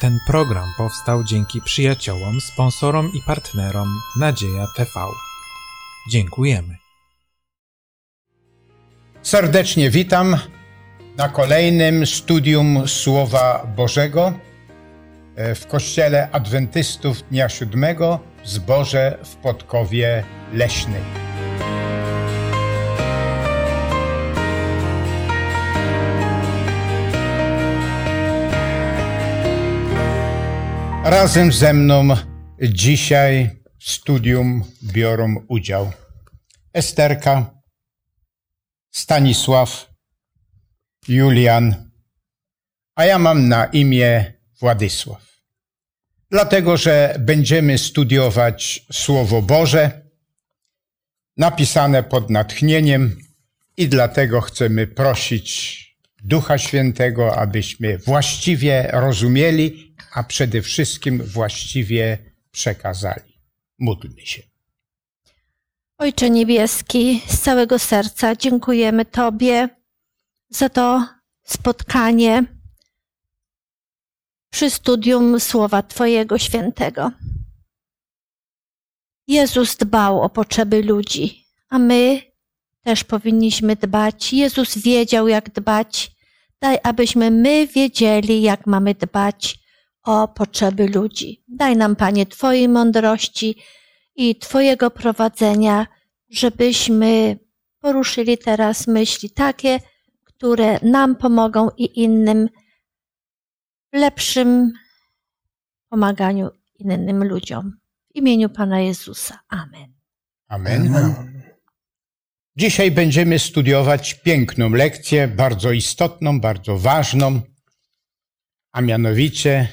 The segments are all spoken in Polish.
Ten program powstał dzięki przyjaciołom, sponsorom i partnerom Nadzieja TV. Dziękujemy. Serdecznie witam na kolejnym studium Słowa Bożego e, w Kościele Adwentystów Dnia Siódmego w Zborze w Podkowie Leśnej. Razem ze mną dzisiaj w studium biorą udział Esterka, Stanisław, Julian, a ja mam na imię Władysław. Dlatego, że będziemy studiować Słowo Boże, napisane pod natchnieniem, i dlatego chcemy prosić Ducha Świętego, abyśmy właściwie rozumieli, a przede wszystkim właściwie przekazali. Módlmy się. Ojcze Niebieski, z całego serca dziękujemy Tobie za to spotkanie przy studium Słowa Twojego Świętego. Jezus dbał o potrzeby ludzi, a my też powinniśmy dbać. Jezus wiedział, jak dbać. Daj, abyśmy my wiedzieli, jak mamy dbać o potrzeby ludzi. Daj nam, Panie, Twojej mądrości i Twojego prowadzenia, żebyśmy poruszyli teraz myśli takie, które nam pomogą i innym w lepszym pomaganiu innym ludziom. W imieniu Pana Jezusa. Amen. Amen. Dzisiaj będziemy studiować piękną lekcję, bardzo istotną, bardzo ważną, a mianowicie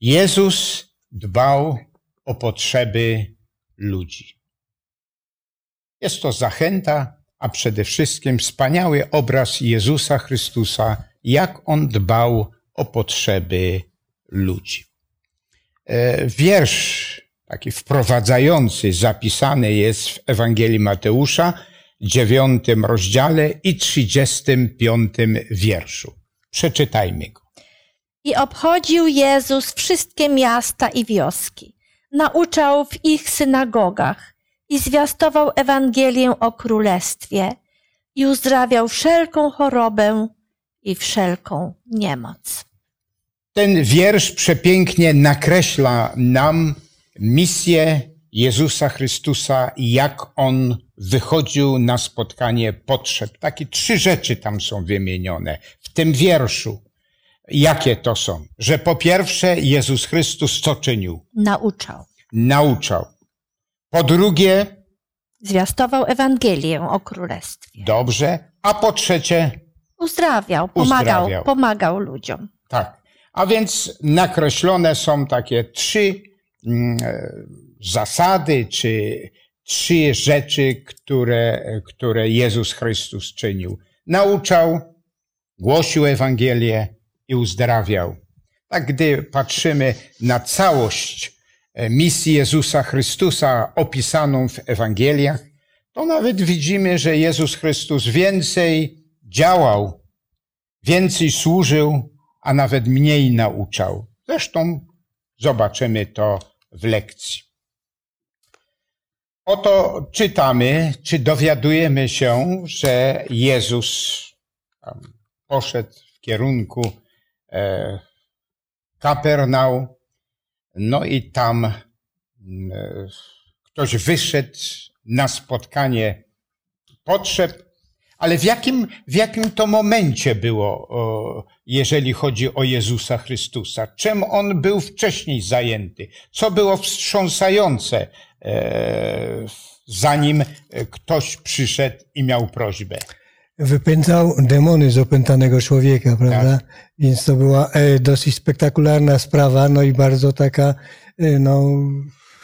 Jezus dbał o potrzeby ludzi. Jest to zachęta, a przede wszystkim wspaniały obraz Jezusa Chrystusa, jak on dbał o potrzeby ludzi. E, wiersz taki wprowadzający zapisany jest w Ewangelii Mateusza, dziewiątym rozdziale i trzydziestym piątym wierszu. Przeczytajmy go. I obchodził Jezus wszystkie miasta i wioski. Nauczał w ich synagogach i zwiastował Ewangelię o Królestwie i uzdrawiał wszelką chorobę i wszelką niemoc. Ten wiersz przepięknie nakreśla nam misję Jezusa Chrystusa i jak on wychodził na spotkanie potrzeb. Takie trzy rzeczy tam są wymienione w tym wierszu. Jakie to są? Że po pierwsze Jezus Chrystus co czynił? Nauczał. Nauczał. Po drugie, Zwiastował Ewangelię o Królestwie. dobrze. A po trzecie, Uzdrawiał, pomagał, Uzdrawiał. pomagał ludziom. tak. A więc nakreślone są takie trzy mm, e, zasady, czy trzy rzeczy, które, które Jezus Chrystus czynił. Nauczał, głosił Ewangelię i uzdrawiał. Tak, gdy patrzymy na całość e, misji Jezusa Chrystusa opisaną w Ewangeliach, to nawet widzimy, że Jezus Chrystus więcej działał, więcej służył, a nawet mniej nauczał. Zresztą zobaczymy to w lekcji. Oto czytamy, czy dowiadujemy się, że Jezus poszedł w kierunku Kapernał, no i tam e, ktoś wyszedł na spotkanie potrzeb, ale w jakim, w jakim to momencie było, jeżeli chodzi o Jezusa Chrystusa? Czym on był wcześniej zajęty? Co było wstrząsające, e, zanim ktoś przyszedł i miał prośbę? Wypędzał demony z opętanego człowieka, prawda? Więc to była e, dosyć spektakularna sprawa, no i bardzo taka, e, no,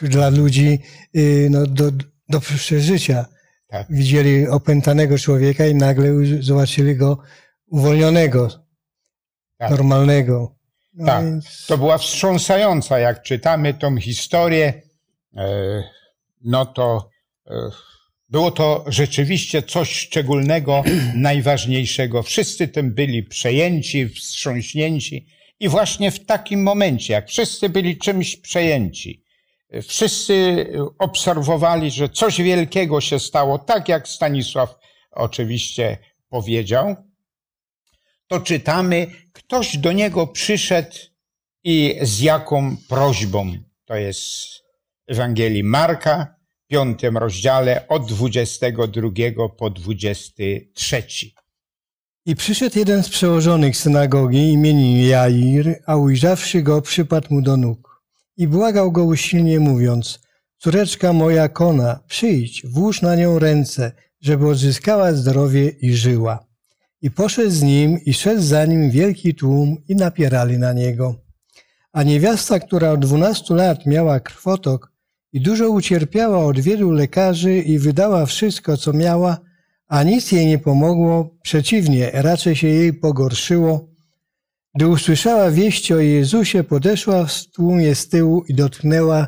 dla ludzi, e, no, do, do przeżycia. Tak. Widzieli opętanego człowieka i nagle zobaczyli go uwolnionego, Tak. normalnego. No Tak, więc- to była wstrząsająca. Jak czytamy tą historię, no to było to rzeczywiście coś szczególnego, najważniejszego. Wszyscy tym byli przejęci, wstrząśnięci I właśnie w takim momencie, jak wszyscy byli czymś przejęci, wszyscy obserwowali, że coś wielkiego się stało, tak jak Stanisław oczywiście powiedział, to czytamy, ktoś do niego przyszedł i z jaką prośbą. To jest Ewangelii Marka, piątym rozdziale od 22 po 23. I przyszedł jeden z przełożonych synagogi imieniem Jair, a ujrzawszy go, przypadł mu do nóg. I błagał go usilnie, mówiąc, córeczka moja kona, przyjdź, włóż na nią ręce, żeby odzyskała zdrowie i żyła. I poszedł z nim i szedł za nim wielki tłum i napierali na niego. A niewiasta, która od dwunastu lat miała krwotok i dużo ucierpiała od wielu lekarzy i wydała wszystko, co miała, a nic jej nie pomogło, przeciwnie, raczej się jej pogorszyło. Gdy usłyszała wieści o Jezusie, podeszła w tłumie z tyłu i dotknęła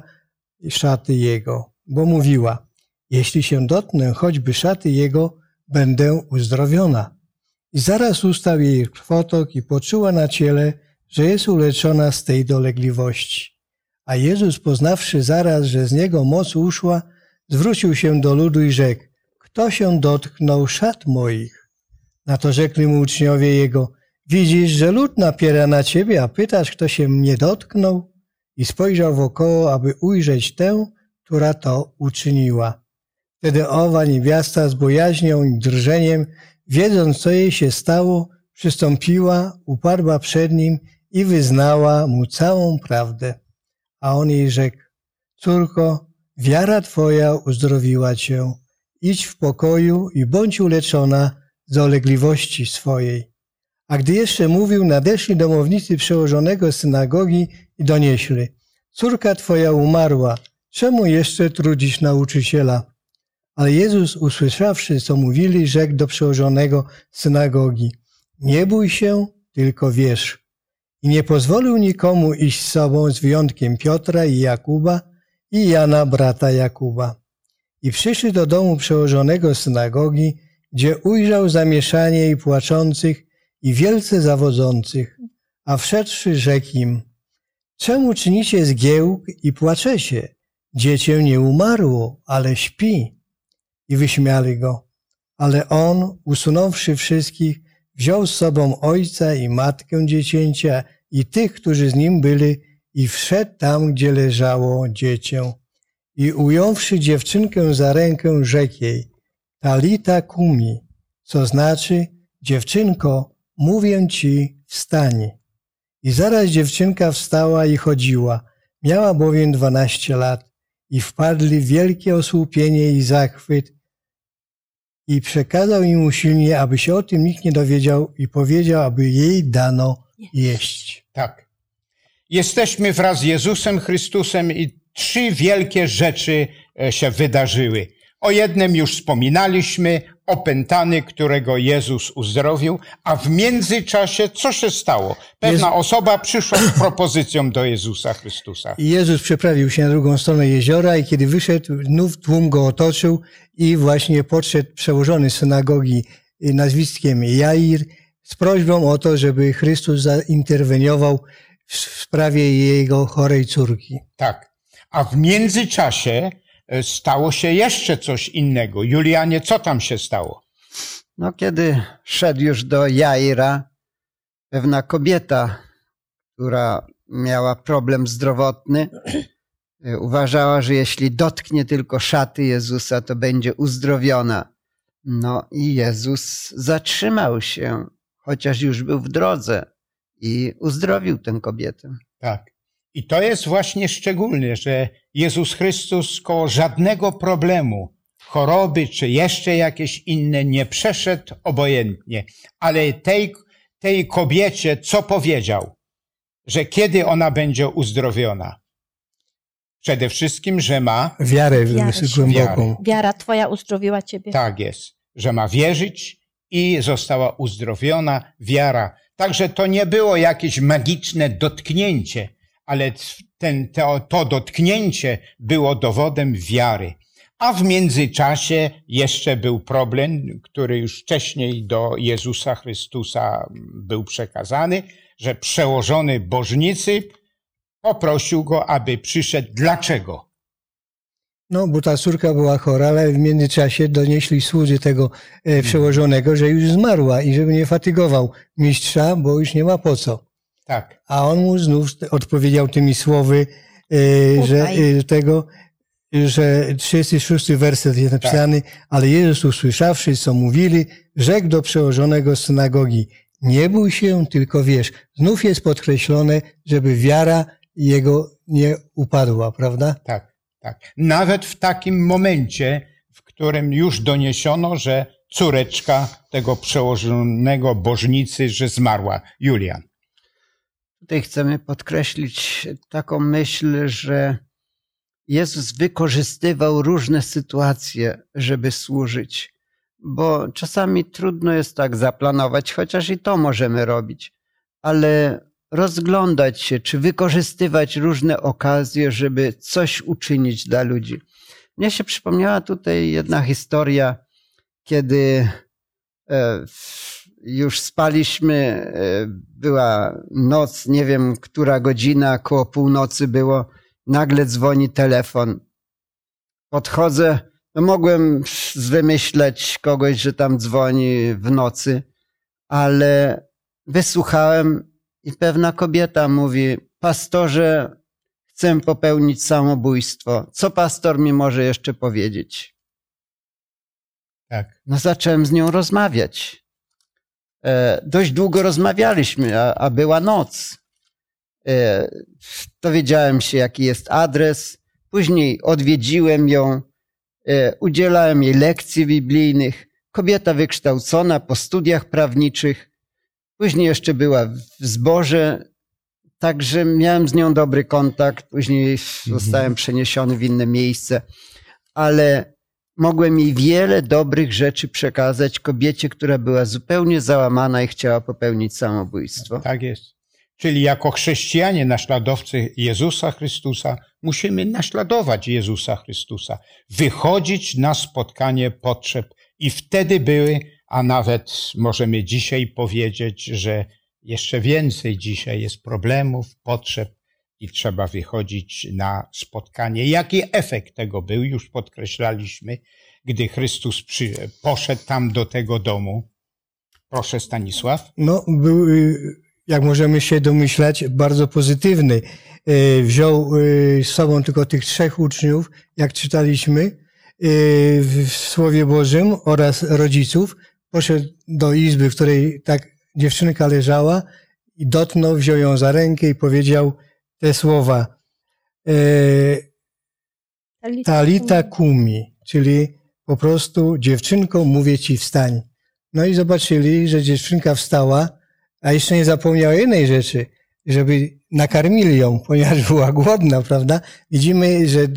szaty Jego, bo mówiła, jeśli się dotknę choćby szaty Jego, będę uzdrowiona. I zaraz ustał jej krwotok i poczuła na ciele, że jest uleczona z tej dolegliwości. A Jezus, poznawszy zaraz, że z niego moc uszła, zwrócił się do ludu i rzekł, kto się dotknął szat moich? Na to rzekli mu uczniowie jego, widzisz, że lud napiera na ciebie, a pytasz, kto się mnie dotknął? I spojrzał wokoło, aby ujrzeć tę, która to uczyniła. Wtedy owa niewiasta z bojaźnią i drżeniem, wiedząc, co jej się stało, przystąpiła, upadła przed nim i wyznała mu całą prawdę. A on jej rzekł, córko, wiara twoja uzdrowiła cię. Idź w pokoju i bądź uleczona z dolegliwości swojej. A gdy jeszcze mówił, nadeszli domownicy przełożonego synagogi i donieśli. Córka twoja umarła, czemu jeszcze trudzisz nauczyciela? Ale Jezus, usłyszawszy, co mówili, rzekł do przełożonego synagogi. Nie bój się, tylko wierz. I nie pozwolił nikomu iść z sobą z wyjątkiem Piotra i Jakuba i Jana, brata Jakuba. I przyszli do domu przełożonego synagogi, gdzie ujrzał zamieszanie i płaczących i wielce zawodzących, a wszedłszy rzekł im, czemu czynicie zgiełk i płaczecie? Dziecię nie umarło, ale śpi. I wyśmiali go. Ale on, usunąwszy wszystkich, wziął z sobą ojca i matkę dziecięcia i tych, którzy z nim byli i wszedł tam, gdzie leżało dziecię. I ująwszy dziewczynkę za rękę, rzekł jej, Talita kumi, co znaczy, dziewczynko, mówię ci, wstań. I zaraz dziewczynka wstała i chodziła, miała bowiem dwanaście lat i wpadli w wielkie osłupienie i zachwyt i przekazał im usilnie, aby się o tym nikt nie dowiedział i powiedział, aby jej dano jeść. Tak. Jesteśmy wraz z Jezusem Chrystusem i trzy wielkie rzeczy e, się wydarzyły. O jednym już wspominaliśmy, opętany, którego Jezus uzdrowił, a w międzyczasie co się stało? Pewna Jezu- osoba przyszła z propozycją do Jezusa Chrystusa. I Jezus przeprawił się na drugą stronę jeziora i kiedy wyszedł, znów tłum go otoczył i właśnie podszedł przełożony synagogi y, nazwiskiem Jair z prośbą o to, żeby Chrystus zainterweniował w sprawie jego chorej córki. Tak. A w międzyczasie stało się jeszcze coś innego. Julianie, co tam się stało? No, kiedy szedł już do Jaira, pewna kobieta, która miała problem zdrowotny, y, uważała, że jeśli dotknie tylko szaty Jezusa, to będzie uzdrowiona. No i Jezus zatrzymał się, chociaż już był w drodze i uzdrowił tę kobietę. Tak. I to jest właśnie szczególne, że Jezus Chrystus koło żadnego problemu, choroby czy jeszcze jakieś inne nie przeszedł obojętnie. Ale tej, tej kobiecie co powiedział? Że kiedy ona będzie uzdrowiona? Przede wszystkim, że ma, Wiarę, Wiarę głęboką. Wiara Twoja uzdrowiła Ciebie. tak jest, że ma wierzyć i została uzdrowiona wiara. Także to nie było jakieś magiczne dotknięcie, ale ten, to, to dotknięcie było dowodem wiary. A w międzyczasie jeszcze był problem, który już wcześniej do Jezusa Chrystusa był przekazany, że przełożony bożnicy poprosił go, aby przyszedł. Dlaczego? No, bo ta córka była chora, ale w międzyczasie donieśli słudzy tego e, przełożonego, że już zmarła i żeby nie fatygował mistrza, bo już nie ma po co. Tak, A on mu znów odpowiedział tymi słowy, e, że e, tego, że 36 werset jest napisany, ale Jezus usłyszawszy, co mówili, rzekł do przełożonego synagogi, nie bój się, tylko wiesz. Znów jest podkreślone, żeby wiara jego nie upadła, prawda? tak, tak. Nawet w takim momencie, w którym już doniesiono, że córeczka tego przełożonego bożnicy, że zmarła, Julian. Tutaj chcemy podkreślić taką myśl, że Jezus wykorzystywał różne sytuacje, żeby służyć, bo czasami trudno jest tak zaplanować, chociaż i to możemy robić, ale rozglądać się, czy wykorzystywać różne okazje, żeby coś uczynić dla ludzi. Mnie się przypomniała tutaj jedna historia, kiedy e, w- już spaliśmy, e, była noc, nie wiem, która godzina, koło północy było, nagle dzwoni telefon. Podchodzę, no mogłem wymyśleć kogoś, że tam dzwoni w nocy, ale wysłuchałem i pewna kobieta mówi, pastorze, chcę popełnić samobójstwo. Co pastor mi może jeszcze powiedzieć? Tak, No zacząłem z nią rozmawiać. E, dość długo rozmawialiśmy, a, a była noc. E, dowiedziałem się, jaki jest adres. Później odwiedziłem ją, e, udzielałem jej lekcji biblijnych. Kobieta wykształcona po studiach prawniczych. Później jeszcze była w zborze, także miałem z nią dobry kontakt. Później zostałem przeniesiony w inne miejsce, ale mogłem jej wiele dobrych rzeczy przekazać kobiecie, która była zupełnie załamana i chciała popełnić samobójstwo. tak jest. Czyli jako chrześcijanie, naśladowcy Jezusa Chrystusa, musimy naśladować Jezusa Chrystusa, wychodzić na spotkanie potrzeb i wtedy były, a nawet możemy dzisiaj powiedzieć, że jeszcze więcej dzisiaj jest problemów, potrzeb i trzeba wychodzić na spotkanie. Jaki efekt tego był, już podkreślaliśmy, gdy Chrystus przy, poszedł tam do tego domu. Proszę Stanisław. No, był, y, jak możemy się domyślać, bardzo pozytywny. Y, Wziął y, z sobą tylko tych trzech uczniów, jak czytaliśmy w Słowie Bożym oraz rodziców. Poszedł do izby, w której tak dziewczynka leżała i dotknął, wziął ją za rękę i powiedział te słowa. y, Talita kumi, czyli po prostu dziewczynko, mówię ci wstań. No i zobaczyli, że dziewczynka wstała, a jeszcze nie zapomniała jednej rzeczy, żeby nakarmili ją, ponieważ była głodna, prawda? Widzimy, że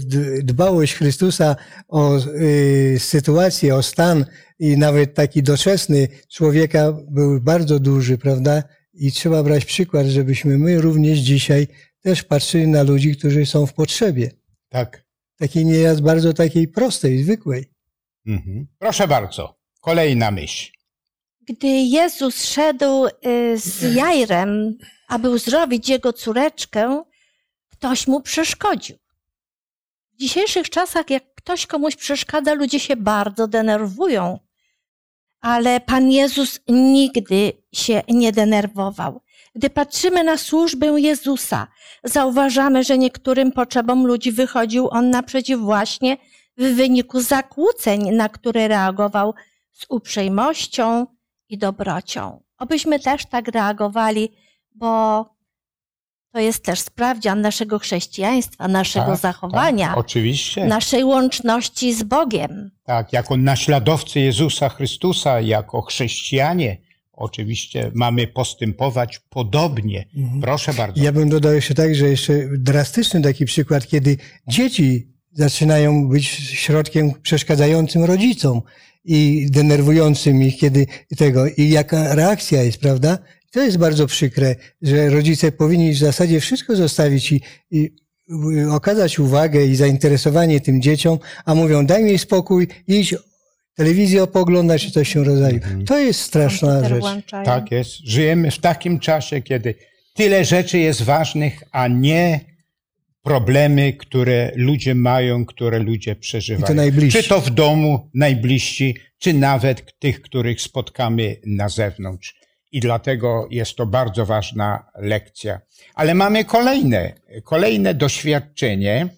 dbałość Chrystusa o y, sytuację, o stan i nawet taki doczesny człowieka był bardzo duży, prawda? I trzeba brać przykład, żebyśmy my również dzisiaj też patrzyli na ludzi, którzy są w potrzebie. Tak. Takiej niejaz bardzo takiej prostej, zwykłej. Mhm. Proszę bardzo, kolejna myśl. Gdy Jezus szedł y, z Jairem, aby uzdrowić jego córeczkę, ktoś mu przeszkodził. W dzisiejszych czasach, jak ktoś komuś przeszkadza, ludzie się bardzo denerwują. Ale Pan Jezus nigdy się nie denerwował. Gdy patrzymy na służbę Jezusa, zauważamy, że niektórym potrzebom ludzi wychodził On naprzeciw właśnie w wyniku zakłóceń, na które reagował z uprzejmością i dobrocią. Obyśmy też tak reagowali, bo to jest też sprawdzian naszego chrześcijaństwa, naszego Tak, zachowania, Tak, oczywiście. naszej łączności z Bogiem. Tak, jako naśladowcy Jezusa Chrystusa, jako chrześcijanie, oczywiście mamy postępować podobnie. Proszę bardzo. Ja bym dodał jeszcze tak, że jeszcze drastyczny taki przykład, kiedy dzieci zaczynają być środkiem przeszkadzającym rodzicom i denerwującym ich, kiedy tego, i jaka reakcja jest, prawda? To jest bardzo przykre, że rodzice powinni w zasadzie wszystko zostawić i, i okazać uwagę i zainteresowanie tym dzieciom, a mówią, daj mi spokój, idź telewizję poglądać czy coś się rodzaju. To jest straszna Komputer rzecz. włączają. Tak jest. Żyjemy w takim czasie, kiedy tyle rzeczy jest ważnych, a nie problemy, które ludzie mają, które ludzie przeżywają. I to najbliżsi. Czy to w domu, najbliżsi, czy nawet tych, których spotkamy na zewnątrz. I dlatego jest to bardzo ważna lekcja. Ale mamy kolejne, kolejne doświadczenie,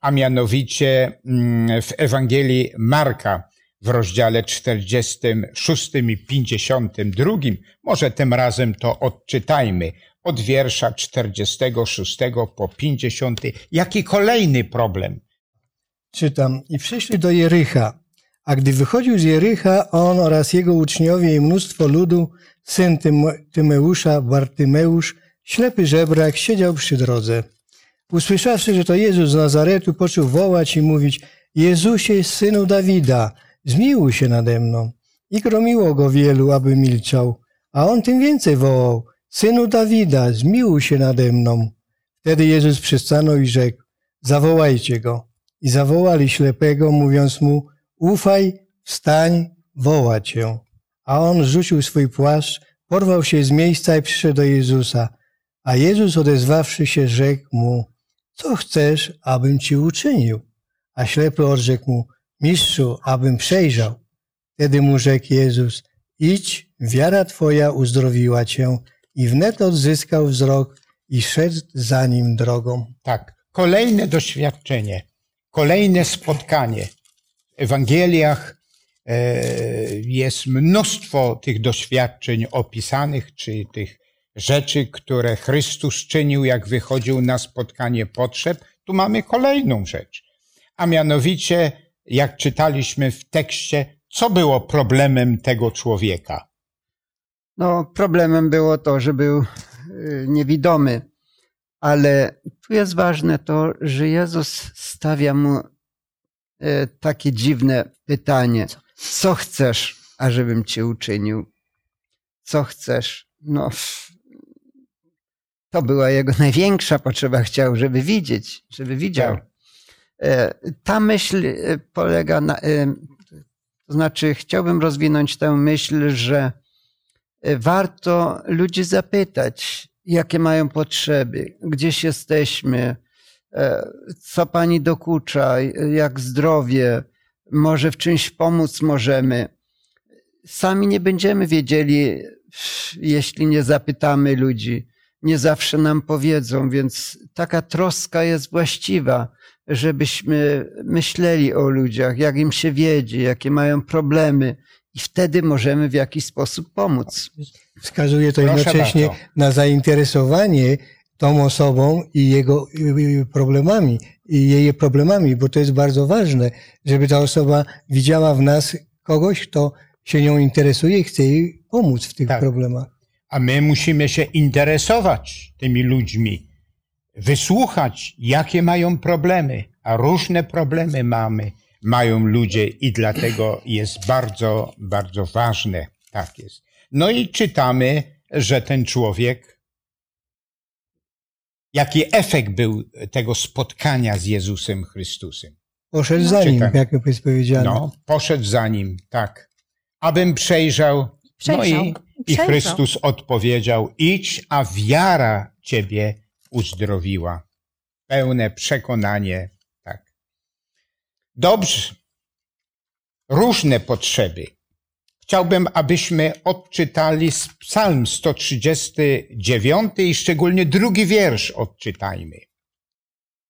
a mianowicie mm, w Ewangelii Marka w rozdziale 46 i 52. Może tym razem to odczytajmy od wiersza 46 po 50. Jaki kolejny problem? Czytam. I przyszli do Jericha. A gdy wychodził z Jericha, on oraz jego uczniowie i mnóstwo ludu, syn Tym- Tymeusza, Bartymeusz, ślepy żebrak, siedział przy drodze. Usłyszawszy, że to Jezus z Nazaretu, począł wołać i mówić, Jezusie, synu Dawida, zmiłuj się nade mną. I gromiło go wielu, aby milczał. A on tym więcej wołał, synu Dawida, zmiłuj się nade mną. Wtedy Jezus przystanął i rzekł, zawołajcie go. I zawołali ślepego, mówiąc mu, ufaj, wstań, woła cię. A on rzucił swój płaszcz, porwał się z miejsca i przyszedł do Jezusa. A Jezus odezwawszy się, rzekł mu, co chcesz, abym ci uczynił? A ślepy odrzekł mu, mistrzu, abym przejrzał. Wtedy mu rzekł Jezus, idź, wiara twoja uzdrowiła cię. I wnet odzyskał wzrok i szedł za nim drogą. Tak, kolejne doświadczenie, kolejne spotkanie. W Ewangeliach e, jest mnóstwo tych doświadczeń opisanych, czy tych rzeczy, które Chrystus czynił, jak wychodził na spotkanie potrzeb. Tu mamy kolejną rzecz, a mianowicie, jak czytaliśmy w tekście, co było problemem tego człowieka. No, problemem było to, że był y, niewidomy, ale tu jest ważne to, że Jezus stawia mu y, takie dziwne pytanie: Co chcesz, ażebym cię uczynił? Co chcesz? No, to była jego największa potrzeba. Chciał, żeby widzieć, żeby widział. Tak. E, Ta myśl e, polega na. e, To znaczy, chciałbym rozwinąć tę myśl, że warto ludzi zapytać, jakie mają potrzeby, gdzieś jesteśmy, co pani dokucza, jak zdrowie, może w czymś pomóc możemy. Sami nie będziemy wiedzieli, jeśli nie zapytamy ludzi. Nie zawsze nam powiedzą, więc taka troska jest właściwa, żebyśmy myśleli o ludziach, jak im się wiedzie, jakie mają problemy, i wtedy możemy w jakiś sposób pomóc. Wskazuje to Proszę jednocześnie bardzo. na zainteresowanie tą osobą i jego problemami, i jej problemami, bo to jest bardzo ważne, żeby ta osoba widziała w nas kogoś, kto się nią interesuje i chce jej pomóc w tych Tak. problemach. A my musimy się interesować tymi ludźmi, wysłuchać, jakie mają problemy, a różne problemy mamy, mają ludzie i dlatego jest bardzo, bardzo ważne. Tak jest. No i czytamy, że ten człowiek, jaki efekt był tego spotkania z Jezusem Chrystusem. Poszedł za nim, jak jest powiedziane. No, poszedł za nim, tak. Abym przejrzał. Przejrzał. No i, i Przejrzał. Chrystus odpowiedział: Idź, a wiara ciebie uzdrowiła. Pełne przekonanie, tak. Dobrze. Różne potrzeby. Chciałbym, abyśmy odczytali z Psalm 139 i szczególnie drugi wiersz odczytajmy.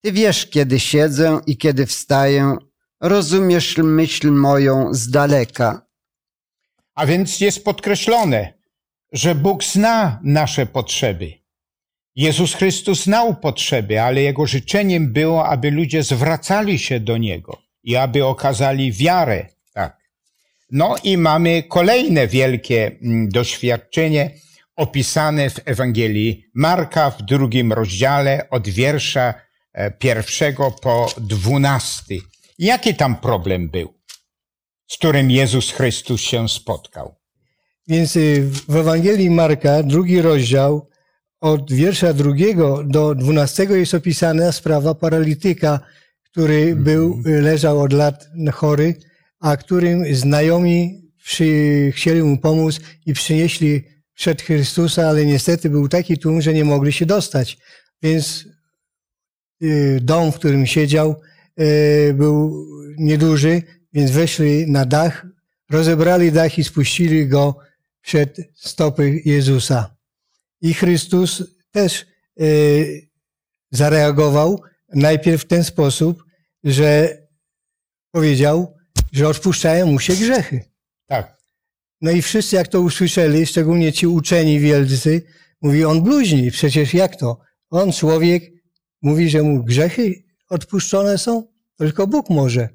Ty wiesz, kiedy siedzę i kiedy wstaję, rozumiesz myśl moją z daleka. A więc jest podkreślone, że Bóg zna nasze potrzeby. Jezus Chrystus znał potrzeby, ale jego życzeniem było, aby ludzie zwracali się do Niego i aby okazali wiarę. Tak. No i mamy kolejne wielkie mm, doświadczenie opisane w Ewangelii Marka w drugim rozdziale od wiersza e, pierwszego po dwunasty. Jaki tam problem był, z którym Jezus Chrystus się spotkał? Więc y, w Ewangelii Marka, drugi rozdział, od wiersza drugiego do dwunastego jest opisana sprawa paralityka, który był, y, leżał od lat chory a którym znajomi przy, chcieli mu pomóc i przynieśli przed Chrystusa, ale niestety był taki tłum, że nie mogli się dostać. Więc y, dom, w którym siedział, był nieduży, więc weszli na dach, rozebrali dach i spuścili go przed stopy Jezusa. I Chrystus też y, zareagował najpierw w ten sposób, że powiedział, że odpuszczają mu się grzechy. Tak. No i wszyscy jak to usłyszeli, szczególnie ci uczeni wielcy, mówi on bluźni, przecież jak to? On człowiek mówi, że mu grzechy odpuszczone są? Tylko Bóg może.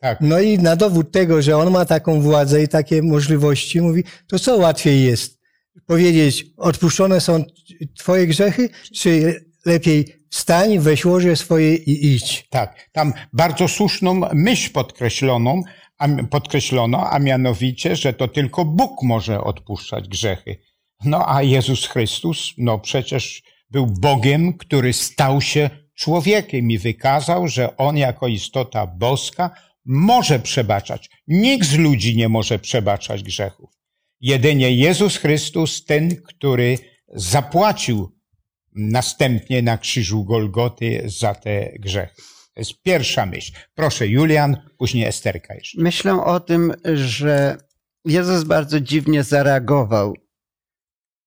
Tak. No i na dowód tego, że on ma taką władzę i takie możliwości, mówi, to co łatwiej jest? Powiedzieć, odpuszczone są twoje grzechy, czy lepiej wstań, weź łoże swoje i idź. Tak, tam bardzo słuszną myśl podkreśloną, a, podkreślono, a mianowicie, że to tylko Bóg może odpuszczać grzechy. No a Jezus Chrystus, no przecież był Bogiem, który stał się człowiekiem i wykazał, że On jako istota boska może przebaczać. Nikt z ludzi nie może przebaczać grzechów. Jedynie Jezus Chrystus, ten, który zapłacił następnie na krzyżu Golgoty za te grzechy. To jest pierwsza myśl. Proszę, Julian, później Esterka jeszcze. Myślę o tym, że Jezus bardzo dziwnie zareagował.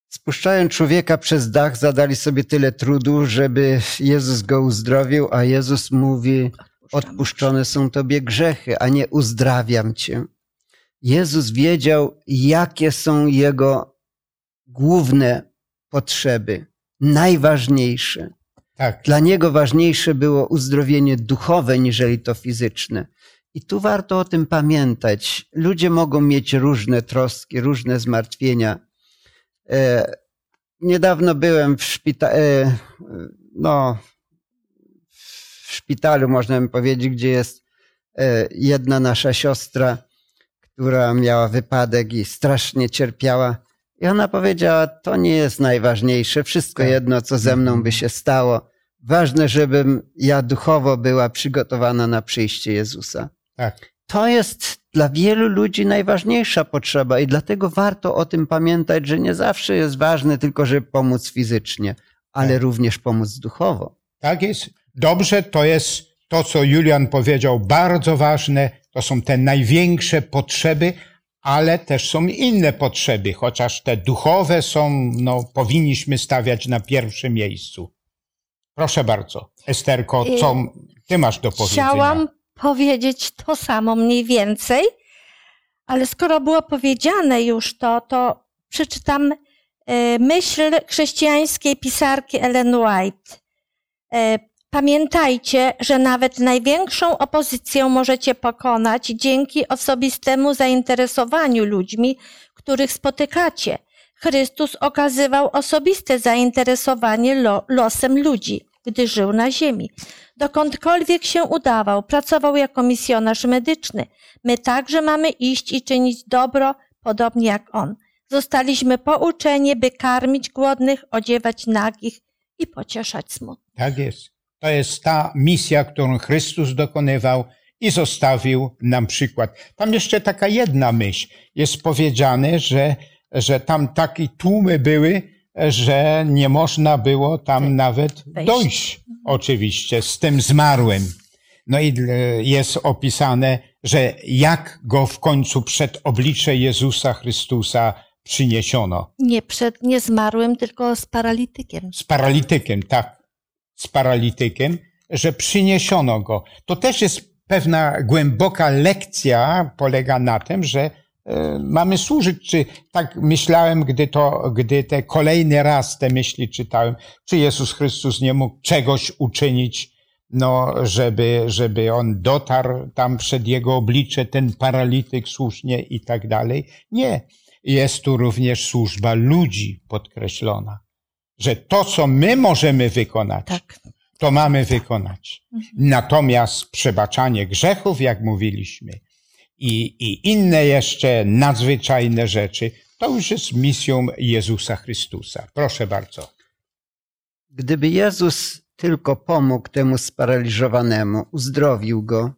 Spuszczając człowieka przez dach, zadali sobie tyle trudu, żeby Jezus go uzdrowił, a Jezus mówi: Odpuszczone są tobie grzechy, a nie uzdrawiam cię. Jezus wiedział, jakie są jego główne potrzeby, najważniejsze. Tak, Dla niego ważniejsze było uzdrowienie duchowe, niżeli to fizyczne. I tu warto o tym pamiętać. Ludzie mogą mieć różne troski, różne zmartwienia. E, niedawno byłem w szpitalu, e, no, w szpitalu, można by powiedzieć, gdzie jest e, jedna nasza siostra, która miała wypadek i strasznie cierpiała. I ona powiedziała: To nie jest najważniejsze, wszystko Tak. jedno, co ze mną by się stało. Ważne, żebym ja duchowo była przygotowana na przyjście Jezusa. tak, To jest dla wielu ludzi najważniejsza potrzeba i dlatego warto o tym pamiętać, że nie zawsze jest ważne tylko, żeby pomóc fizycznie, ale Tak. również pomóc duchowo. tak jest. Dobrze, to jest to, co Julian powiedział, bardzo ważne. To są te największe potrzeby, ale też są inne potrzeby, chociaż te duchowe są, no, powinniśmy stawiać na pierwszym miejscu. Proszę bardzo. Esterko, co ty masz do powiedzenia? Chciałam powiedzieć to samo mniej więcej, ale skoro było powiedziane już to, to przeczytam e, myśl chrześcijańskiej pisarki Ellen White. Pamiętajcie, że nawet największą opozycję możecie pokonać dzięki osobistemu zainteresowaniu ludźmi, których spotykacie. Chrystus okazywał osobiste zainteresowanie lo, losem ludzi, gdy żył na ziemi. Dokądkolwiek się udawał, pracował jako misjonarz medyczny. My także mamy iść i czynić dobro, podobnie jak on. Zostaliśmy pouczeni, by karmić głodnych, odziewać nagich i pocieszać smutnych. Tak jest. To jest ta misja, którą Chrystus dokonywał i zostawił nam przykład. Tam jeszcze taka jedna myśl. Jest powiedziane, że, że tam takie tłumy były, że nie można było tam nawet dojść. Oczywiście, z tym zmarłym. No i jest opisane, że jak go w końcu przed oblicze Jezusa Chrystusa przyniesiono. Nie przed nie zmarłym, tylko z paralitykiem. z paralitykiem, tak, z paralitykiem, że przyniesiono go. To też jest pewna głęboka lekcja, polega na tym, że e, mamy służyć, czy tak myślałem, gdy to, gdy te kolejny raz te myśli czytałem, czy Jezus Chrystus nie mógł czegoś uczynić, no, żeby, żeby on dotarł tam przed jego oblicze, ten paralityk słusznie i tak dalej. Nie. Jest tu również służba ludzi podkreślona że to, co my możemy wykonać, Tak. to mamy wykonać. Natomiast przebaczanie grzechów, jak mówiliśmy, i, i inne jeszcze nadzwyczajne rzeczy, to już jest misją Jezusa Chrystusa. Proszę bardzo. Gdyby Jezus tylko pomógł temu sparaliżowanemu, uzdrowił go,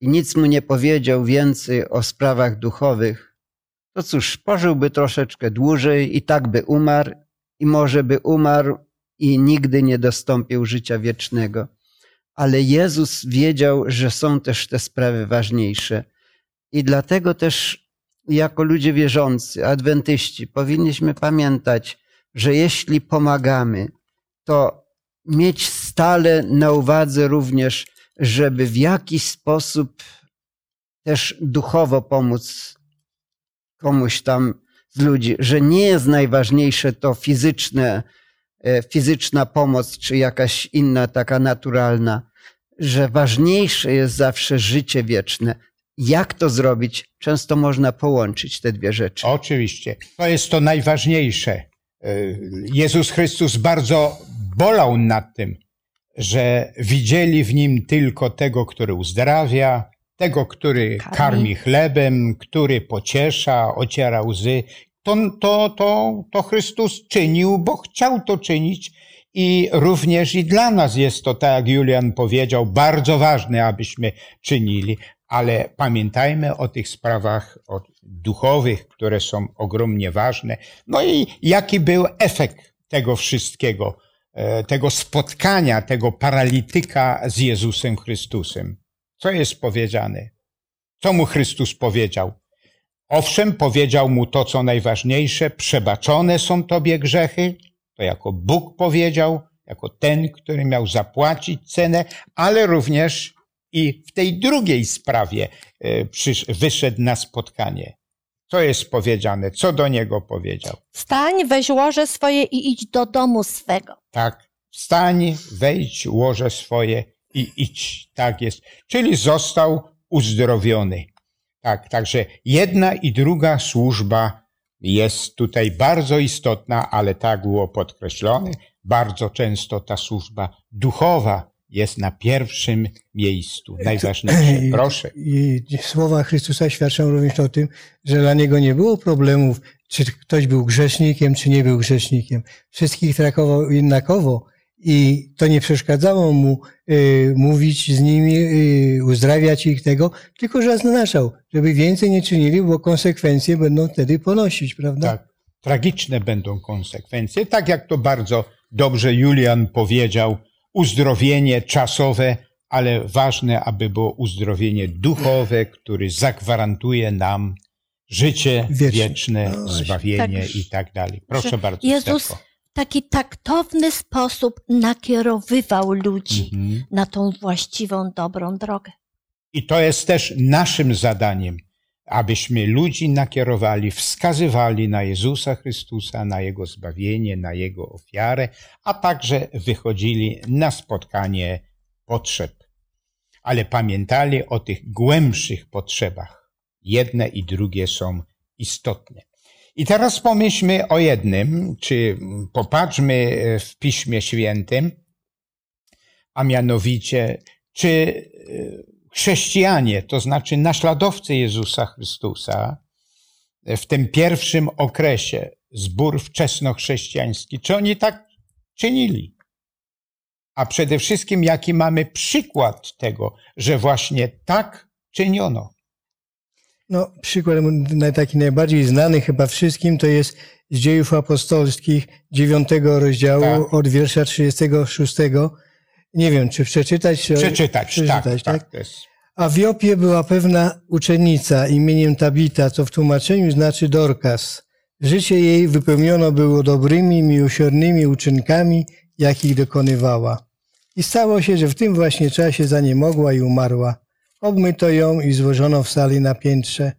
i nic mu nie powiedział więcej o sprawach duchowych, to cóż, pożyłby troszeczkę dłużej i tak by umarł, i może by umarł i nigdy nie dostąpił życia wiecznego. Ale Jezus wiedział, że są też te sprawy ważniejsze. I dlatego też, jako ludzie wierzący, adwentyści, powinniśmy pamiętać, że jeśli pomagamy, to mieć stale na uwadze również, żeby w jakiś sposób też duchowo pomóc komuś tam z ludzi, że nie jest najważniejsze to fizyczne, e, fizyczna pomoc, czy jakaś inna taka naturalna, że ważniejsze jest zawsze życie wieczne. Jak to zrobić? Często można połączyć te dwie rzeczy. Oczywiście. To jest to najważniejsze. E, Jezus Chrystus bardzo bolał nad tym, że widzieli w nim tylko tego, który uzdrawia, tego, który Karmi. karmi chlebem, który pociesza, ociera łzy. To, to, to, to Chrystus czynił, bo chciał to czynić i również i dla nas jest to, tak jak Julian powiedział, bardzo ważne, abyśmy czynili, ale pamiętajmy o tych sprawach duchowych, które są ogromnie ważne. No i jaki był efekt tego wszystkiego, e, tego spotkania, tego paralityka z Jezusem Chrystusem? Co jest powiedziane? Co mu Chrystus powiedział? Owszem, powiedział mu to, co najważniejsze, przebaczone są tobie grzechy, to jako Bóg powiedział, jako ten, który miał zapłacić cenę, ale również i w tej drugiej sprawie e, wyszedł na spotkanie. Co jest powiedziane? Co do niego powiedział? Wstań, weź łoże swoje i idź do domu swego. Tak, wstań, wejdź, łoże swoje i idź. Tak jest. Czyli został uzdrowiony. Tak, także jedna i druga służba jest tutaj bardzo istotna, ale tak było podkreślone, bardzo często ta służba duchowa jest na pierwszym miejscu, najważniejsza. I- Proszę. I słowa Chrystusa świadczą również o tym, że dla niego nie było problemów, czy ktoś był grzesznikiem, czy nie był grzesznikiem. Wszystkich traktował jednakowo i to nie przeszkadzało mu y, mówić z nimi, y, uzdrawiać ich tego, tylko że zaznaczał, żeby więcej nie czynili, bo konsekwencje będą wtedy ponosić, prawda? Tak, tragiczne będą konsekwencje. Tak jak to bardzo dobrze Julian powiedział, uzdrowienie czasowe, ale ważne, aby było uzdrowienie duchowe, które zagwarantuje nam życie Wieczne. wieczne, No zbawienie Tak. i tak dalej. Proszę bardzo. Jezus Stefko. W taki taktowny sposób nakierowywał ludzi Mhm. na tą właściwą, dobrą drogę. I to jest też naszym zadaniem, abyśmy ludzi nakierowali, wskazywali na Jezusa Chrystusa, na Jego zbawienie, na Jego ofiarę, a także wychodzili na spotkanie potrzeb. Ale pamiętali o tych głębszych potrzebach. Jedne i drugie są istotne. I teraz pomyślmy o jednym, czy popatrzmy w Piśmie Świętym, a mianowicie, czy e, chrześcijanie, to znaczy naśladowcy Jezusa Chrystusa, w tym pierwszym okresie, zbór wczesnochrześcijański, czy oni tak czynili? A przede wszystkim, jaki mamy przykład tego, że właśnie tak czyniono. No, przykład taki najbardziej znany chyba wszystkim to jest z dziejów apostolskich dziewiątego rozdziału Tak. od wiersza 36. Nie wiem, czy przeczytać? Czy... Przeczytać, przeczytać, tak, tak? tak. Jest, A w Jopie była pewna uczennica imieniem Tabita, co w tłumaczeniu znaczy Dorcas. Życie jej wypełniono było dobrymi, miłosiernymi uczynkami, jakich dokonywała. I stało się, że w tym właśnie czasie zaniemogła i umarła. Obmyto ją i złożono w sali na piętrze.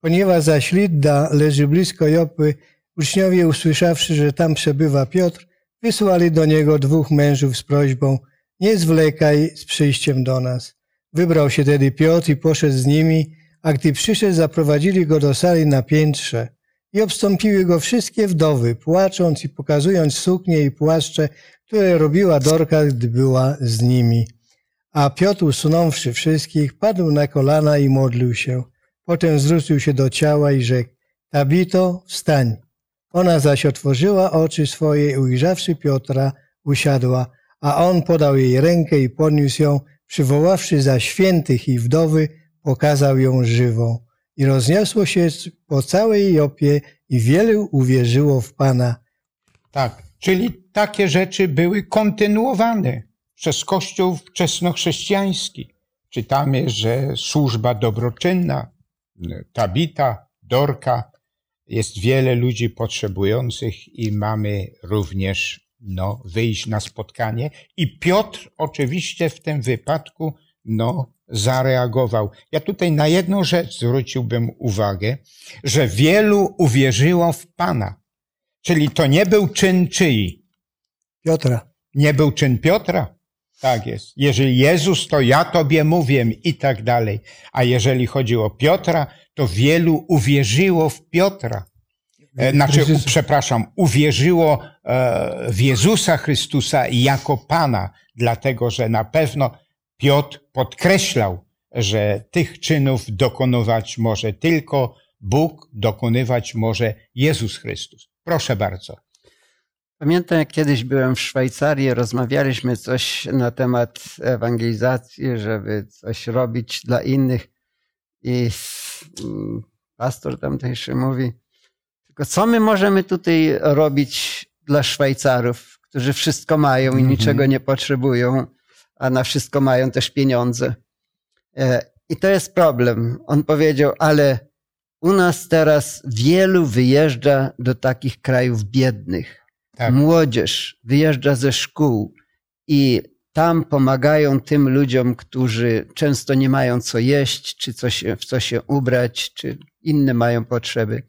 Ponieważ zaś Lidda leży blisko Jopy, uczniowie usłyszawszy, że tam przebywa Piotr, wysłali do niego dwóch mężów z prośbą, nie zwlekaj z przyjściem do nas. Wybrał się tedy Piotr i poszedł z nimi, a gdy przyszedł, zaprowadzili go do sali na piętrze i obstąpiły go wszystkie wdowy, płacząc i pokazując suknie i płaszcze, które robiła Dorka, gdy była z nimi. A Piotr, usunąwszy wszystkich, padł na kolana i modlił się. Potem zwrócił się do ciała i rzekł, Tabito, wstań. Ona zaś otworzyła oczy swoje i ujrzawszy Piotra, usiadła, a on podał jej rękę i podniósł ją, przywoławszy za świętych i wdowy, pokazał ją żywą. I rozniosło się po całej Jopie i wielu uwierzyło w Pana. Tak, czyli takie rzeczy były kontynuowane przez Kościół wczesnochrześcijański. Czytamy, że służba dobroczynna, Tabita, Dorka, jest wiele ludzi potrzebujących i mamy również no, wyjść na spotkanie. I Piotr oczywiście w tym wypadku no, zareagował. Ja tutaj na jedną rzecz zwróciłbym uwagę, że wielu uwierzyło w Pana. Czyli to nie był czyn czyi? Piotra. Nie był czyn Piotra? Tak jest. Jeżeli Jezus, to ja Tobie mówię i tak dalej. A jeżeli chodzi o Piotra, to wielu uwierzyło w Piotra. E, znaczy, przepraszam, uwierzyło e, w Jezusa Chrystusa jako Pana, dlatego że na pewno Piotr podkreślał, że tych czynów dokonywać może tylko Bóg, dokonywać może Jezus Chrystus. Proszę bardzo. Pamiętam, jak kiedyś byłem w Szwajcarii, rozmawialiśmy coś na temat ewangelizacji, żeby coś robić dla innych. I mm, pastor tamtejszy mówi, tylko co my możemy tutaj robić dla Szwajcarów, którzy wszystko mają i -hmm. niczego nie potrzebują, a na wszystko mają też pieniądze. E, I to jest problem. On powiedział, ale u nas teraz wielu wyjeżdża do takich krajów biednych tak. Młodzież wyjeżdża ze szkół i tam pomagają tym ludziom, którzy często nie mają co jeść, czy coś, w co się ubrać, czy inne mają potrzeby.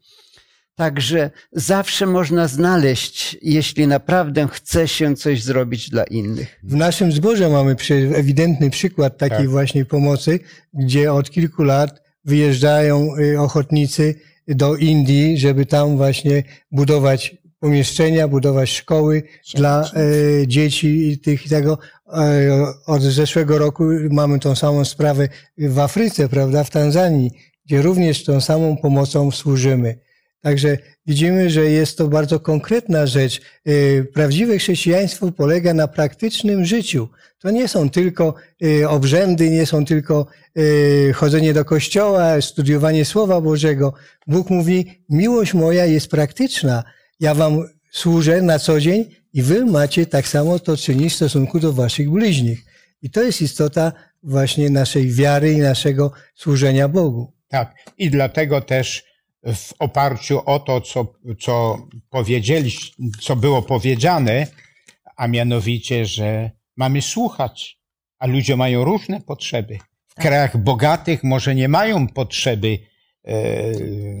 Także zawsze można znaleźć, jeśli naprawdę chce się coś zrobić dla innych. W naszym zborze mamy ewidentny przykład takiej tak. właśnie pomocy, gdzie od kilku lat wyjeżdżają y, ochotnicy do Indii, żeby tam właśnie budować pomieszczenia, budować szkoły dla e, dzieci i tych i tego. E, od zeszłego roku mamy tą samą sprawę w Afryce, prawda, w Tanzanii, gdzie również tą samą pomocą służymy. Także widzimy, że jest to bardzo konkretna rzecz. E, prawdziwe chrześcijaństwo polega na praktycznym życiu. To nie są tylko e, obrzędy, nie są tylko e, chodzenie do kościoła, studiowanie Słowa Bożego. Bóg mówi, miłość moja jest praktyczna. Ja wam służę na co dzień i wy macie tak samo to czynić w stosunku do waszych bliźnich. I to jest istota właśnie naszej wiary i naszego służenia Bogu. Tak. I dlatego też w oparciu o to, co, co powiedzieliście, co było powiedziane, a mianowicie, że mamy słuchać, a ludzie mają różne potrzeby. W tak. krajach bogatych może nie mają potrzeby e,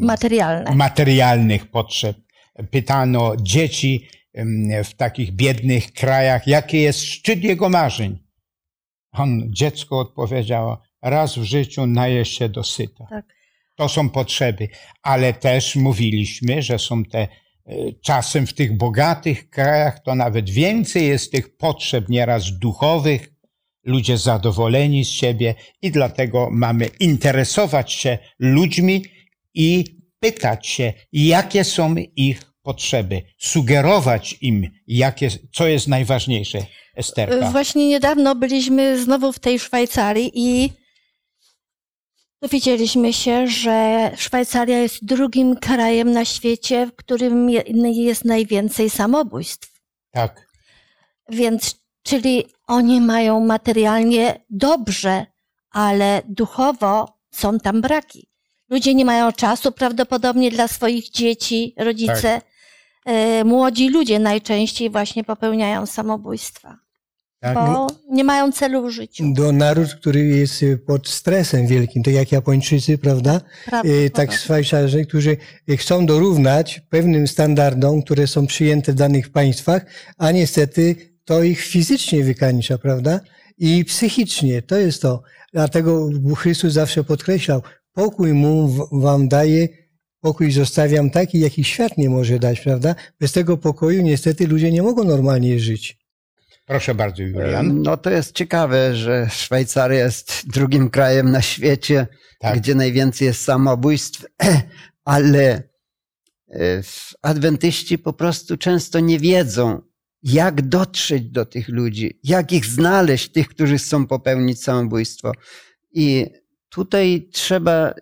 Materialne. materialnych potrzeb, pytano dzieci w takich biednych krajach, jaki jest szczyt jego marzeń. On, dziecko odpowiedziało, raz w życiu naje się dosyta. Tak. To są potrzeby, ale też mówiliśmy, że są te e, czasem w tych bogatych krajach to nawet więcej jest tych potrzeb nieraz duchowych, ludzie zadowoleni z siebie i dlatego mamy interesować się ludźmi i pytać się, jakie są ich potrzeby, sugerować im, jakie, co jest najważniejsze. Esterka. Właśnie niedawno byliśmy znowu w tej Szwajcarii i dowiedzieliśmy się, że Szwajcaria jest drugim krajem na świecie, w którym jest najwięcej samobójstw. Tak. Więc, czyli oni mają materialnie dobrze, ale duchowo są tam braki. Ludzie nie mają czasu prawdopodobnie dla swoich dzieci, rodzice. Tak. E, młodzi ludzie najczęściej właśnie popełniają samobójstwa. Tak. Bo nie mają celu w życiu. Do naród, który jest pod stresem wielkim, tak jak Japończycy, prawda? e, tak Szwajcarzy, którzy chcą dorównać pewnym standardom, które są przyjęte w danych państwach, a niestety to ich fizycznie wykańcza, prawda? I psychicznie, to jest to. Dlatego Chrystus zawsze podkreślał, pokój mu wam daje, pokój zostawiam taki, jaki świat nie może dać, prawda? Bez tego pokoju niestety ludzie nie mogą normalnie żyć. Proszę bardzo, Julian. No to jest ciekawe, że Szwajcaria jest drugim krajem na świecie, tak. gdzie najwięcej jest samobójstw, ale e, adwentyści po prostu często nie wiedzą, jak dotrzeć do tych ludzi, jak ich znaleźć, tych, którzy chcą popełnić samobójstwo. I tutaj trzeba,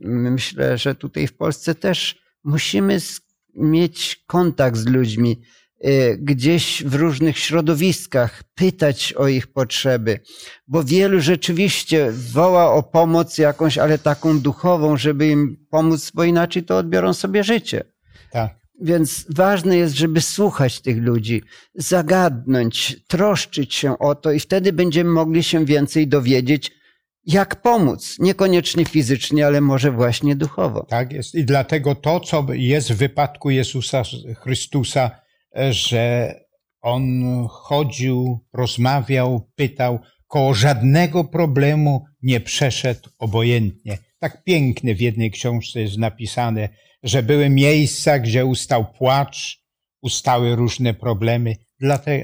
myślę, że tutaj w Polsce też musimy mieć kontakt z ludźmi, y, gdzieś w różnych środowiskach, pytać o ich potrzeby, bo wielu rzeczywiście woła o pomoc jakąś, ale taką duchową, żeby im pomóc, bo inaczej to odbiorą sobie życie. Tak. Więc ważne jest, żeby słuchać tych ludzi, zagadnąć, troszczyć się o to, i wtedy będziemy mogli się więcej dowiedzieć, jak pomóc. Niekoniecznie fizycznie, ale może właśnie duchowo. Tak jest. I dlatego to, co jest w wypadku Jezusa Chrystusa, że on chodził, rozmawiał, pytał, koło żadnego problemu nie przeszedł obojętnie. Tak pięknie w jednej książce jest napisane, że były miejsca, gdzie ustał płacz, ustały różne problemy.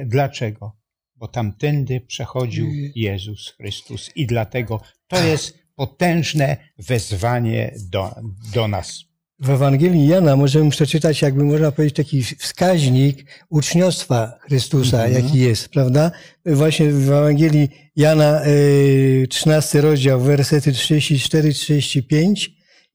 Dlaczego? Bo tamtędy przechodził Jezus Chrystus i dlatego to jest potężne wezwanie do, do nas. W Ewangelii Jana możemy przeczytać, jakby można powiedzieć, taki wskaźnik uczniostwa Chrystusa, Mhm. jaki jest, prawda? Właśnie w Ewangelii Jana, y, 13 rozdział, wersety 34-35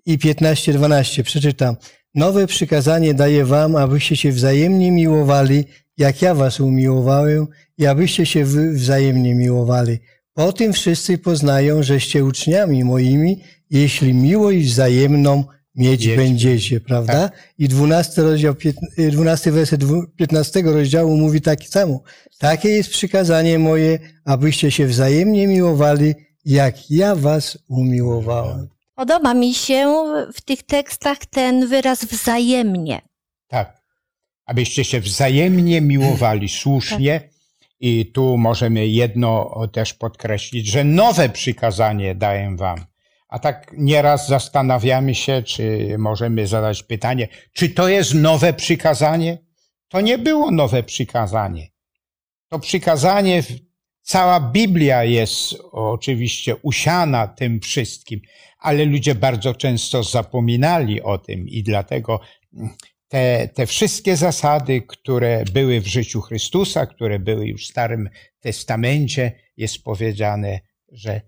i 15-12. Przeczytam. Nowe przykazanie daję wam, abyście się wzajemnie miłowali, jak ja was umiłowałem i abyście się wy wzajemnie miłowali. Po tym wszyscy poznają, żeście uczniami moimi, jeśli miłość wzajemną mieć Mieć. będziecie, prawda? I 12 rozdział, piętn- y, 12 werset dwu- 15 rozdziału mówi tak samo. Takie jest przykazanie moje, abyście się wzajemnie miłowali, jak ja was umiłowałem. Podoba mi się w tych tekstach ten wyraz wzajemnie. Tak. Abyście się wzajemnie miłowali słusznie. I tu możemy jedno też podkreślić, że nowe przykazanie daję wam. A tak nieraz zastanawiamy się, czy możemy zadać pytanie, czy to jest nowe przykazanie? To nie było nowe przykazanie. To przykazanie, cała Biblia jest oczywiście usiana tym wszystkim, ale ludzie bardzo często zapominali o tym i dlatego te, te wszystkie zasady, które były w życiu Chrystusa, które były już w Starym Testamencie, jest powiedziane, że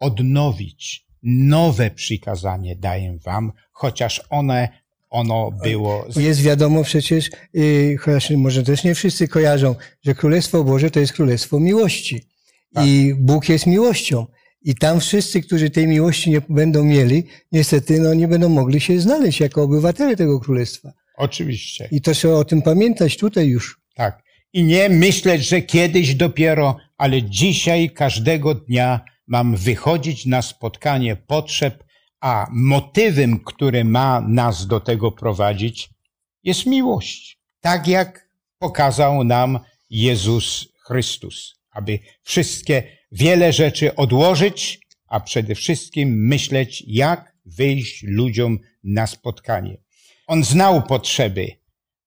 odnowić nowe przykazanie daję wam, chociaż one, ono było. Jest wiadomo przecież, y, chociaż może też nie wszyscy kojarzą, że Królestwo Boże to jest Królestwo miłości. I Bóg jest miłością. I tam wszyscy, którzy tej miłości nie będą mieli, niestety no, nie będą mogli się znaleźć jako obywatele tego Królestwa. Oczywiście. I to trzeba o tym pamiętać tutaj już. Tak. I nie myśleć, że kiedyś dopiero, ale dzisiaj, każdego dnia mam wychodzić na spotkanie potrzeb, a motywem, który ma nas do tego prowadzić, jest miłość. Tak jak pokazał nam Jezus Chrystus, aby wszystkie wiele rzeczy odłożyć, a przede wszystkim myśleć, jak wyjść ludziom na spotkanie. On znał potrzeby,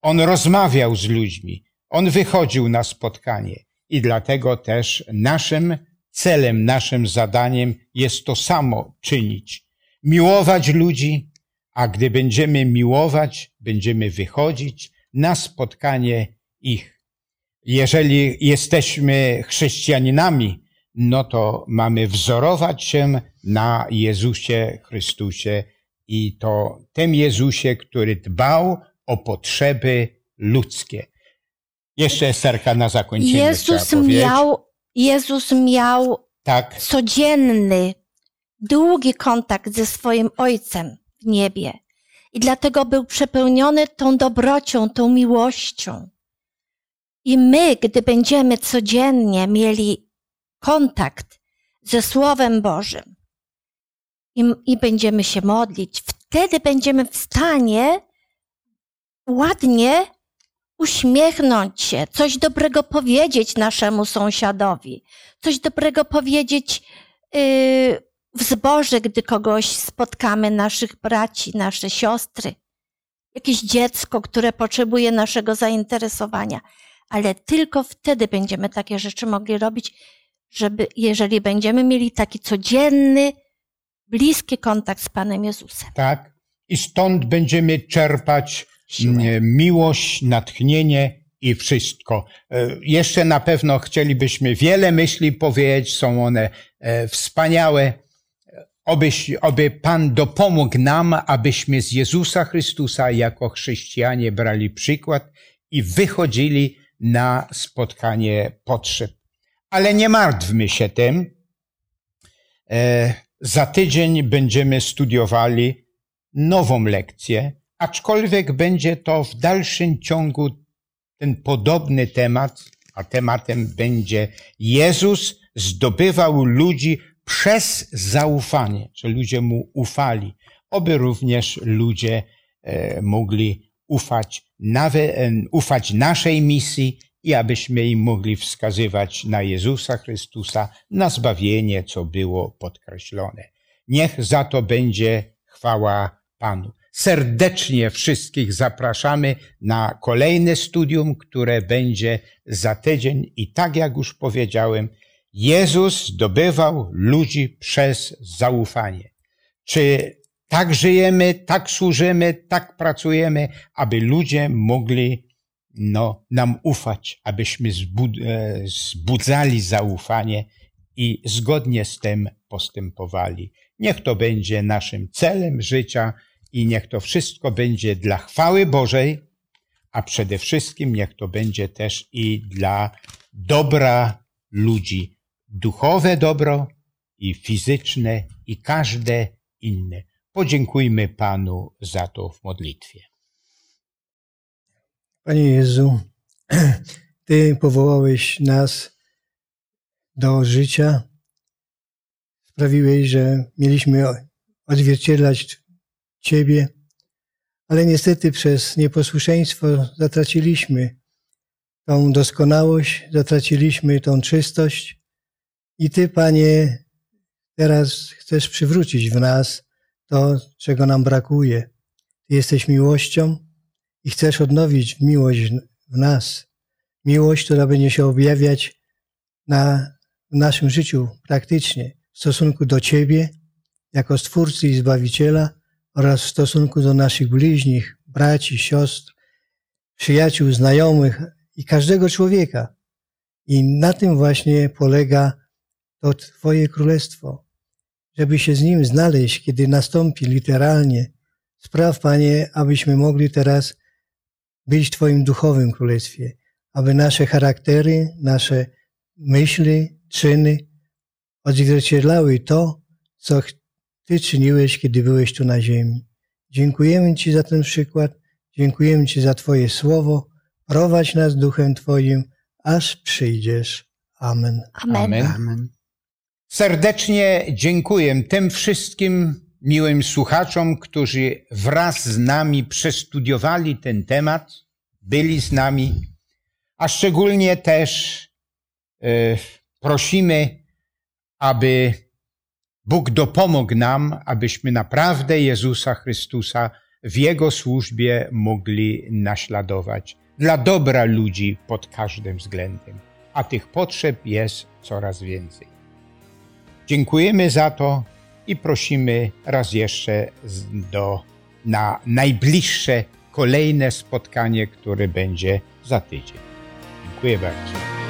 on rozmawiał z ludźmi, on wychodził na spotkanie i dlatego też naszym celem, naszym zadaniem jest to samo czynić. Miłować ludzi, a gdy będziemy miłować, będziemy wychodzić na spotkanie ich. Jeżeli jesteśmy chrześcijaninami, no to mamy wzorować się na Jezusie Chrystusie i to tym Jezusie, który dbał o potrzeby ludzkie. Jeszcze Esterka na zakończenie Jezus miał, Jezus miał Tak, codzienny, długi kontakt ze swoim Ojcem w niebie. I dlatego był przepełniony tą dobrocią, tą miłością. I my, gdy będziemy codziennie mieli kontakt ze Słowem Bożym. I, i będziemy się modlić, wtedy będziemy w stanie ładnie uśmiechnąć się, coś dobrego powiedzieć naszemu sąsiadowi, coś dobrego powiedzieć yy, w zborze, gdy kogoś spotkamy, naszych braci, nasze siostry, jakieś dziecko, które potrzebuje naszego zainteresowania. Ale tylko wtedy będziemy takie rzeczy mogli robić, żeby, jeżeli będziemy mieli taki codzienny, bliski kontakt z Panem Jezusem. tak. I stąd będziemy czerpać Siłę. miłość, natchnienie i wszystko. E, Jeszcze na pewno chcielibyśmy wiele myśli powiedzieć, są one e, wspaniałe, Obyś, oby Pan dopomógł nam, abyśmy z Jezusa Chrystusa jako chrześcijanie brali przykład i wychodzili na spotkanie potrzeb. Ale nie martwmy się tym. E, za tydzień będziemy studiowali nową lekcję, aczkolwiek będzie to w dalszym ciągu ten podobny temat, a tematem będzie Jezus zdobywał ludzi przez zaufanie, że ludzie mu ufali, oby również ludzie e, mogli ufać, nawet, e, ufać naszej misji i abyśmy im mogli wskazywać na Jezusa Chrystusa, na zbawienie, co było podkreślone. Niech za to będzie chwała Panu. Serdecznie wszystkich zapraszamy na kolejne studium, które będzie za tydzień i tak jak już powiedziałem, Jezus zdobywał ludzi przez zaufanie. Czy tak żyjemy, tak służymy, tak pracujemy, aby ludzie mogli no, nam ufać, abyśmy e, zbudzali zaufanie i zgodnie z tym postępowali. Niech to będzie naszym celem życia i niech to wszystko będzie dla chwały Bożej, a przede wszystkim niech to będzie też i dla dobra ludzi. Duchowe dobro i fizyczne i każde inne. Podziękujmy Panu za to w modlitwie. Panie Jezu, Ty powołałeś nas do życia. Sprawiłeś, że mieliśmy odzwierciedlać Ciebie, ale niestety przez nieposłuszeństwo zatraciliśmy tą doskonałość, zatraciliśmy tą czystość i Ty, Panie, teraz chcesz przywrócić w nas to, czego nam brakuje. Ty jesteś miłością i chcesz odnowić miłość w nas. Miłość, która będzie się objawiać na, w naszym życiu praktycznie w stosunku do Ciebie, jako Stwórcy i Zbawiciela oraz w stosunku do naszych bliźnich, braci, siostr, przyjaciół, znajomych i każdego człowieka. I na tym właśnie polega to Twoje królestwo, żeby się z nim znaleźć, kiedy nastąpi literalnie. Spraw, Panie, abyśmy mogli teraz być w Twoim duchowym królestwie, aby nasze charaktery, nasze myśli, czyny odzwierciedlały to, co Ty czyniłeś, kiedy byłeś tu na ziemi. Dziękujemy Ci za ten przykład, dziękujemy Ci za Twoje słowo. Prowadź nas duchem Twoim, aż przyjdziesz. Amen. Amen. Amen. Amen. Serdecznie dziękuję tym wszystkim miłym słuchaczom, którzy wraz z nami przestudiowali ten temat, byli z nami, a szczególnie też e, prosimy, aby Bóg dopomógł nam, abyśmy naprawdę Jezusa Chrystusa w Jego służbie mogli naśladować dla dobra ludzi pod każdym względem, a tych potrzeb jest coraz więcej. Dziękujemy za to i prosimy raz jeszcze do, na najbliższe kolejne spotkanie, które będzie za tydzień. Dziękuję bardzo.